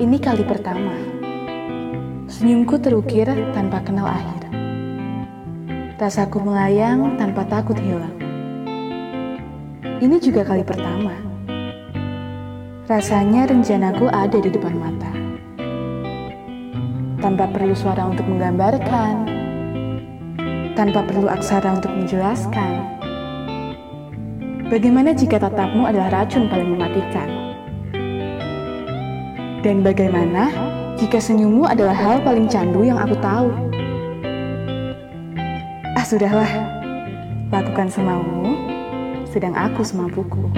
Ini kali pertama. Senyumku terukir tanpa kenal akhir. Rasaku melayang tanpa takut hilang. Ini juga kali pertama. Rasanya rencanaku ada di depan mata. Tanpa perlu suara untuk menggambarkan, tanpa perlu aksara untuk menjelaskan. Bagaimana jika tatapmu adalah racun paling mematikan? Dan bagaimana jika senyummu adalah hal paling candu yang aku tahu? Ah, sudahlah. Lakukan semaumu, sedang aku semampuku.